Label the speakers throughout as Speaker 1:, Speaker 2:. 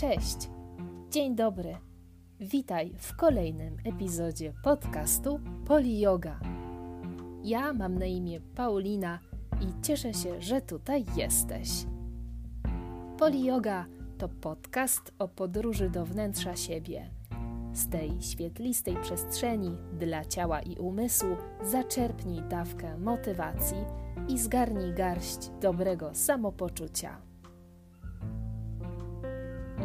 Speaker 1: Cześć, dzień dobry. Witaj w kolejnym epizodzie podcastu Poli Yoga. Ja mam na imię Paulina i cieszę się, że tutaj jesteś. Poli Yoga to podcast o podróży do wnętrza siebie. Z tej świetlistej przestrzeni dla ciała i umysłu zaczerpnij dawkę motywacji i zgarnij garść dobrego samopoczucia.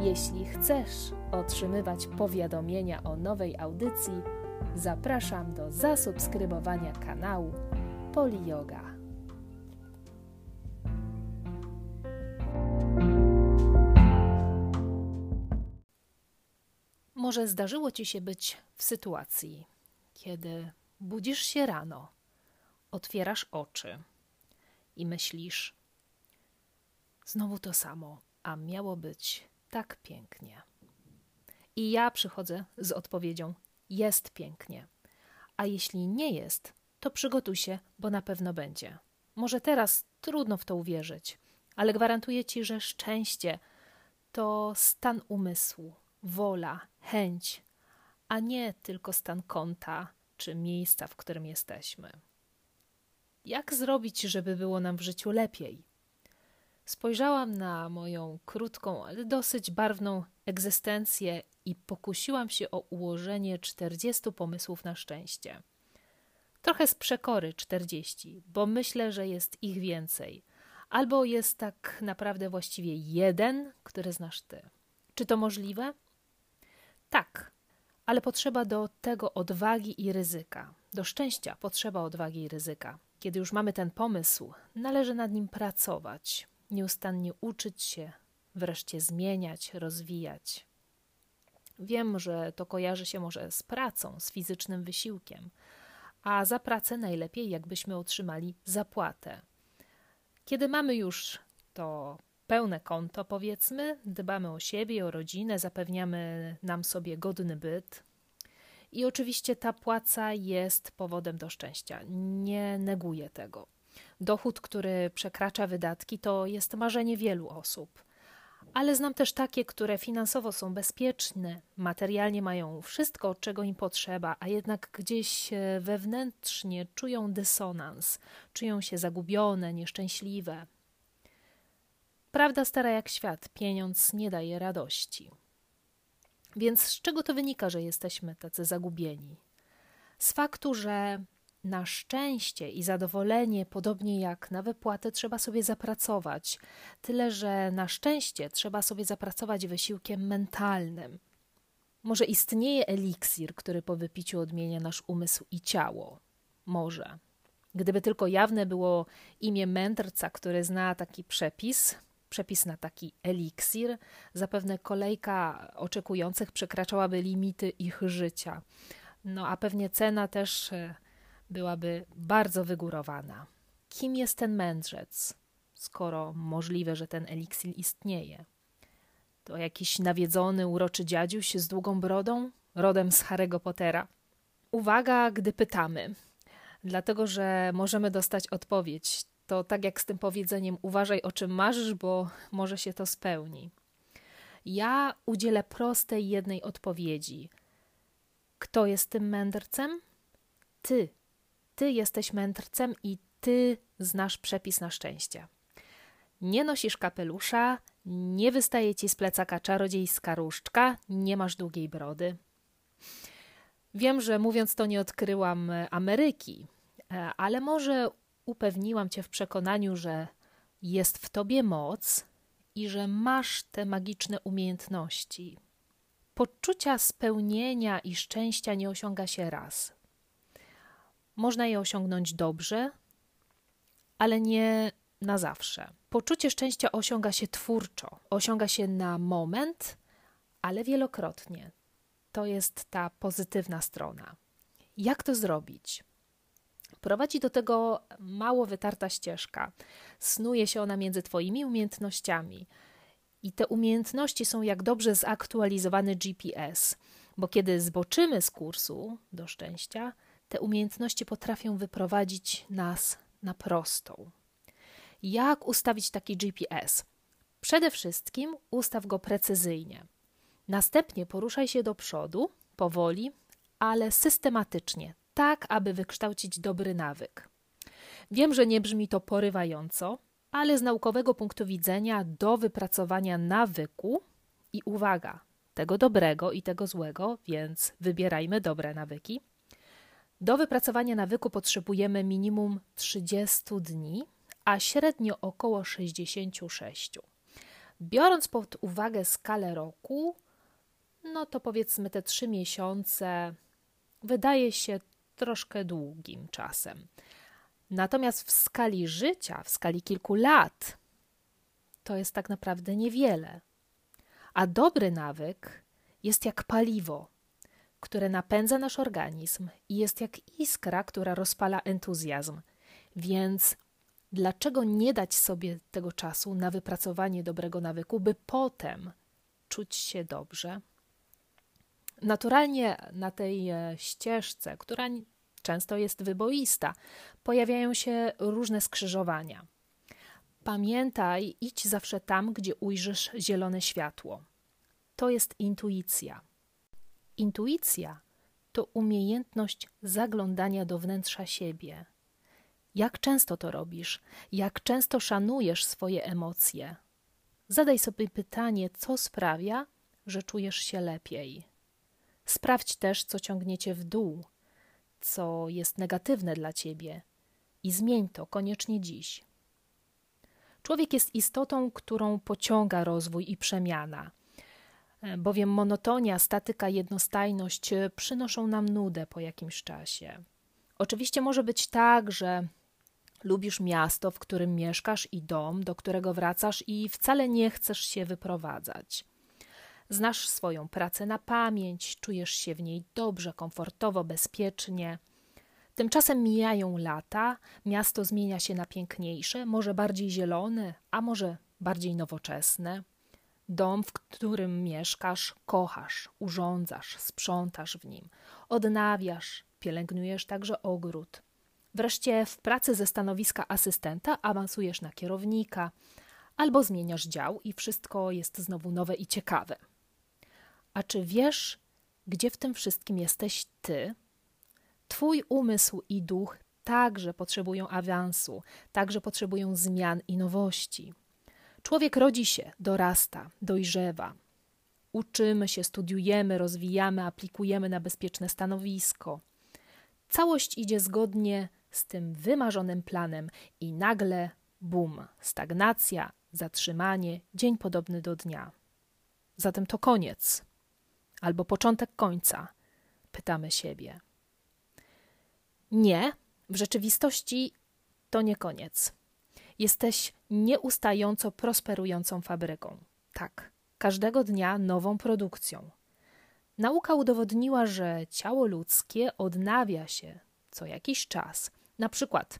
Speaker 1: Jeśli chcesz otrzymywać powiadomienia o nowej audycji, zapraszam do zasubskrybowania kanału Poli Yoga. Może zdarzyło ci się być w sytuacji, kiedy budzisz się rano, otwierasz oczy i myślisz: Znowu to samo, a miało być tak pięknie. I ja przychodzę z odpowiedzią: jest pięknie. A jeśli nie jest, to przygotuj się, bo na pewno będzie. Może teraz trudno w to uwierzyć, ale gwarantuję ci, że szczęście to stan umysłu, wola, chęć, a nie tylko stan konta czy miejsca, w którym jesteśmy. Jak zrobić, żeby było nam w życiu lepiej? Spojrzałam na moją krótką, ale dosyć barwną egzystencję i pokusiłam się o ułożenie 40 pomysłów na szczęście. Trochę z przekory 40, bo myślę, że jest ich więcej. Albo jest tak naprawdę właściwie jeden, który znasz ty. Czy to możliwe? Tak, ale potrzeba do tego odwagi i ryzyka. Do szczęścia potrzeba odwagi i ryzyka. Kiedy już mamy ten pomysł, należy nad nim pracować, nieustannie uczyć się, wreszcie zmieniać, rozwijać. Wiem, że to kojarzy się może z pracą, z fizycznym wysiłkiem, a za pracę najlepiej, jakbyśmy otrzymali zapłatę. Kiedy mamy już to pełne konto, powiedzmy, dbamy o siebie, o rodzinę, zapewniamy nam sobie godny byt. I oczywiście ta płaca jest powodem do szczęścia. Nie neguję tego. Dochód, który przekracza wydatki, to jest marzenie wielu osób. Ale znam też takie, które finansowo są bezpieczne, materialnie mają wszystko, czego im potrzeba, a jednak gdzieś e, wewnętrznie czują dysonans, czują się zagubione, nieszczęśliwe. Prawda stara jak świat, pieniądz nie daje radości. Więc z czego to wynika, że jesteśmy tacy zagubieni? Z faktu, że na szczęście i zadowolenie, podobnie jak na wypłatę, trzeba sobie zapracować. Tyle, że na szczęście trzeba sobie zapracować wysiłkiem mentalnym. Może istnieje eliksir, który po wypiciu odmienia nasz umysł i ciało. Może. Gdyby tylko jawne było imię mędrca, który zna taki przepis, przepis na taki eliksir, zapewne kolejka oczekujących przekraczałaby limity ich życia. No a pewnie cena też e, byłaby bardzo wygórowana. Kim jest ten mędrzec, skoro możliwe, że ten eliksir istnieje? To jakiś nawiedzony, uroczy dziadziuś z długą brodą, rodem z Harry'ego Pottera? Uwaga, gdy pytamy, dlatego że możemy dostać odpowiedź. To tak jak z tym powiedzeniem: uważaj o czym marzysz, bo może się to spełni. Ja udzielę prostej jednej odpowiedzi. Kto jest tym mędrcem? Ty, ty jesteś mędrcem i ty znasz przepis na szczęście. Nie nosisz kapelusza, nie wystaje ci z plecaka czarodziejska różdżka, nie masz długiej brody. Wiem, że mówiąc to nie odkryłam Ameryki, e, ale może upewniłam cię w przekonaniu, że jest w tobie moc i że masz te magiczne umiejętności. Poczucia spełnienia i szczęścia nie osiąga się raz. Można je osiągnąć dobrze, ale nie na zawsze. Poczucie szczęścia osiąga się twórczo, osiąga się na moment, ale wielokrotnie. To jest ta pozytywna strona. Jak to zrobić? Prowadzi do tego mało wytarta ścieżka. Snuje się ona między Twoimi umiejętnościami. I te umiejętności są jak dobrze zaktualizowany GPS, bo kiedy zboczymy z kursu do szczęścia, te umiejętności potrafią wyprowadzić nas na prostą. Jak ustawić taki GPS? Przede wszystkim ustaw go precyzyjnie. Następnie poruszaj się do przodu, powoli, ale systematycznie, tak aby wykształcić dobry nawyk. Wiem, że nie brzmi to porywająco, ale z naukowego punktu widzenia do wypracowania nawyku i uwaga, tego dobrego i tego złego, więc wybierajmy dobre nawyki. Do wypracowania nawyku potrzebujemy minimum 30 dni, a średnio około 66. Biorąc pod uwagę skalę roku, no to powiedzmy te 3 miesiące wydaje się troszkę długim czasem. Natomiast w skali życia, w skali kilku lat, to jest tak naprawdę niewiele. A dobry nawyk jest jak paliwo, które napędza nasz organizm i jest jak iskra, która rozpala entuzjazm. Więc dlaczego nie dać sobie tego czasu na wypracowanie dobrego nawyku, by potem czuć się dobrze? Naturalnie na tej e, ścieżce, która często jest wyboista, pojawiają się różne skrzyżowania. Pamiętaj, idź zawsze tam, gdzie ujrzysz zielone światło. To jest intuicja. Intuicja to umiejętność zaglądania do wnętrza siebie. Jak często to robisz? Jak często szanujesz swoje emocje? Zadaj sobie pytanie, co sprawia, że czujesz się lepiej. Sprawdź też, co ciągniecie w dół, co jest negatywne dla ciebie i zmień to koniecznie dziś. Człowiek jest istotą, którą pociąga rozwój i przemiana, bowiem monotonia, statyka, jednostajność przynoszą nam nudę po jakimś czasie. Oczywiście może być tak, że lubisz miasto, w którym mieszkasz i dom, do którego wracasz i wcale nie chcesz się wyprowadzać. Znasz swoją pracę na pamięć, czujesz się w niej dobrze, komfortowo, bezpiecznie. Tymczasem mijają lata, miasto zmienia się na piękniejsze, może bardziej zielone, a może bardziej nowoczesne. Dom, w którym mieszkasz, kochasz, urządzasz, sprzątasz w nim, odnawiasz, pielęgnujesz także ogród. Wreszcie w pracy ze stanowiska asystenta awansujesz na kierownika, albo zmieniasz dział i wszystko jest znowu nowe i ciekawe. A czy wiesz, gdzie w tym wszystkim jesteś ty? Twój umysł i duch także potrzebują awansu, także potrzebują zmian i nowości. Człowiek rodzi się, dorasta, dojrzewa. Uczymy się, studiujemy, rozwijamy, aplikujemy na bezpieczne stanowisko. Całość idzie zgodnie z tym wymarzonym planem i nagle bum, stagnacja, zatrzymanie, dzień podobny do dnia. Zatem to koniec albo początek końca? Pytamy siebie. Nie, w rzeczywistości to nie koniec. Jesteś nieustająco prosperującą fabryką. Tak, każdego dnia nową produkcją. Nauka udowodniła, że ciało ludzkie odnawia się co jakiś czas. Na przykład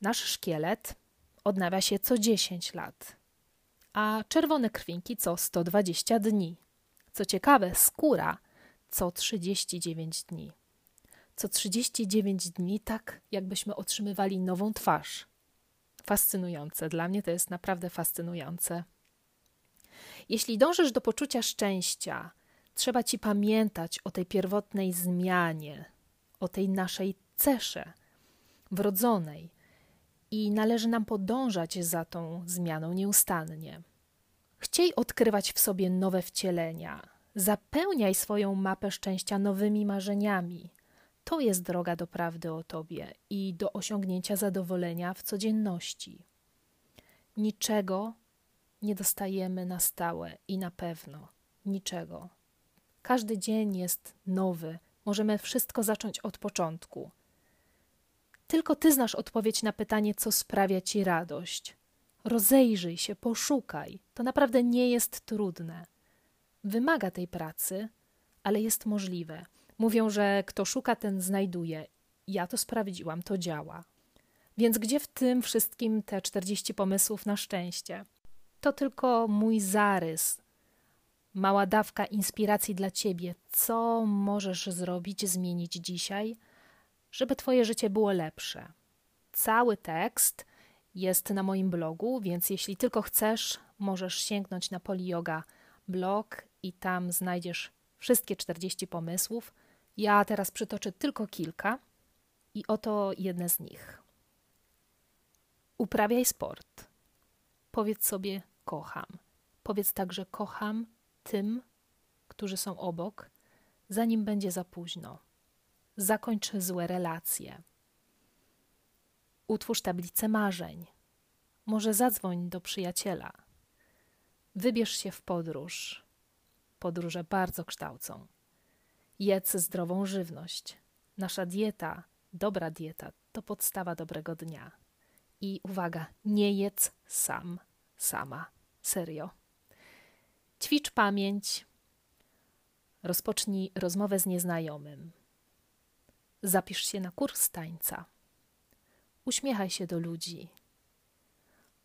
Speaker 1: nasz szkielet odnawia się co 10 lat, a czerwone krwinki co 120 dni. Co ciekawe, skóra co 39 dni. Co 39 dni, tak jakbyśmy otrzymywali nową twarz. Fascynujące. Dla mnie to jest naprawdę fascynujące. Jeśli dążysz do poczucia szczęścia, trzeba ci pamiętać o tej pierwotnej zmianie, o tej naszej cesze wrodzonej i należy nam podążać za tą zmianą nieustannie. Chciej odkrywać w sobie nowe wcielenia. Zapełniaj swoją mapę szczęścia nowymi marzeniami. To jest droga do prawdy o tobie i do osiągnięcia zadowolenia w codzienności. Niczego nie dostajemy na stałe i na pewno. Niczego. Każdy dzień jest nowy. Możemy wszystko zacząć od początku. Tylko ty znasz odpowiedź na pytanie, co sprawia ci radość. Rozejrzyj się, poszukaj. To naprawdę nie jest trudne. Wymaga tej pracy, ale jest możliwe. Mówią, że kto szuka, ten znajduje. Ja to sprawdziłam, to działa. Więc gdzie w tym wszystkim te 40 pomysłów na szczęście? To tylko mój zarys, mała dawka inspiracji dla ciebie. Co możesz zrobić, zmienić dzisiaj, żeby twoje życie było lepsze? Cały tekst jest na moim blogu, więc jeśli tylko chcesz, możesz sięgnąć na Poliyoga blog i tam znajdziesz wszystkie 40 pomysłów. Ja teraz przytoczę tylko kilka i oto jedne z nich. Uprawiaj sport. Powiedz sobie kocham. Powiedz także kocham tym, którzy są obok, zanim będzie za późno. Zakończ złe relacje. Utwórz tablicę marzeń. Może zadzwoń do przyjaciela. Wybierz się w podróż. Podróże bardzo kształcą. Jedz zdrową żywność. Nasza dieta, dobra dieta, to podstawa dobrego dnia. I uwaga, nie jedz sam, sama. Serio. Ćwicz pamięć. Rozpocznij rozmowę z nieznajomym. Zapisz się na kurs tańca. Uśmiechaj się do ludzi.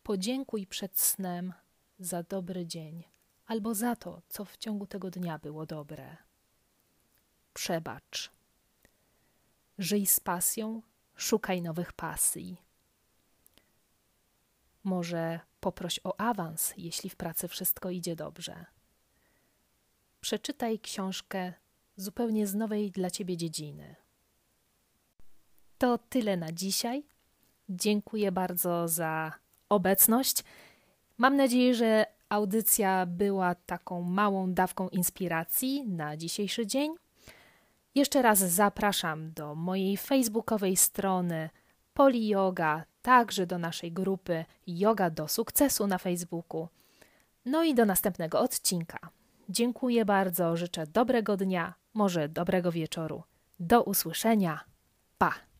Speaker 1: Podziękuj przed snem za dobry dzień albo za to, co w ciągu tego dnia było dobre. Przebacz. Żyj z pasją, szukaj nowych pasji. Może poproś o awans, jeśli w pracy wszystko idzie dobrze. Przeczytaj książkę zupełnie z nowej dla ciebie dziedziny. To tyle na dzisiaj. Dziękuję bardzo za obecność. Mam nadzieję, że audycja była taką małą dawką inspiracji na dzisiejszy dzień. Jeszcze raz zapraszam do mojej facebookowej strony Poli Yoga, także do naszej grupy Yoga do sukcesu na Facebooku. No i do następnego odcinka. Dziękuję bardzo, życzę dobrego dnia, może dobrego wieczoru. Do usłyszenia. Pa!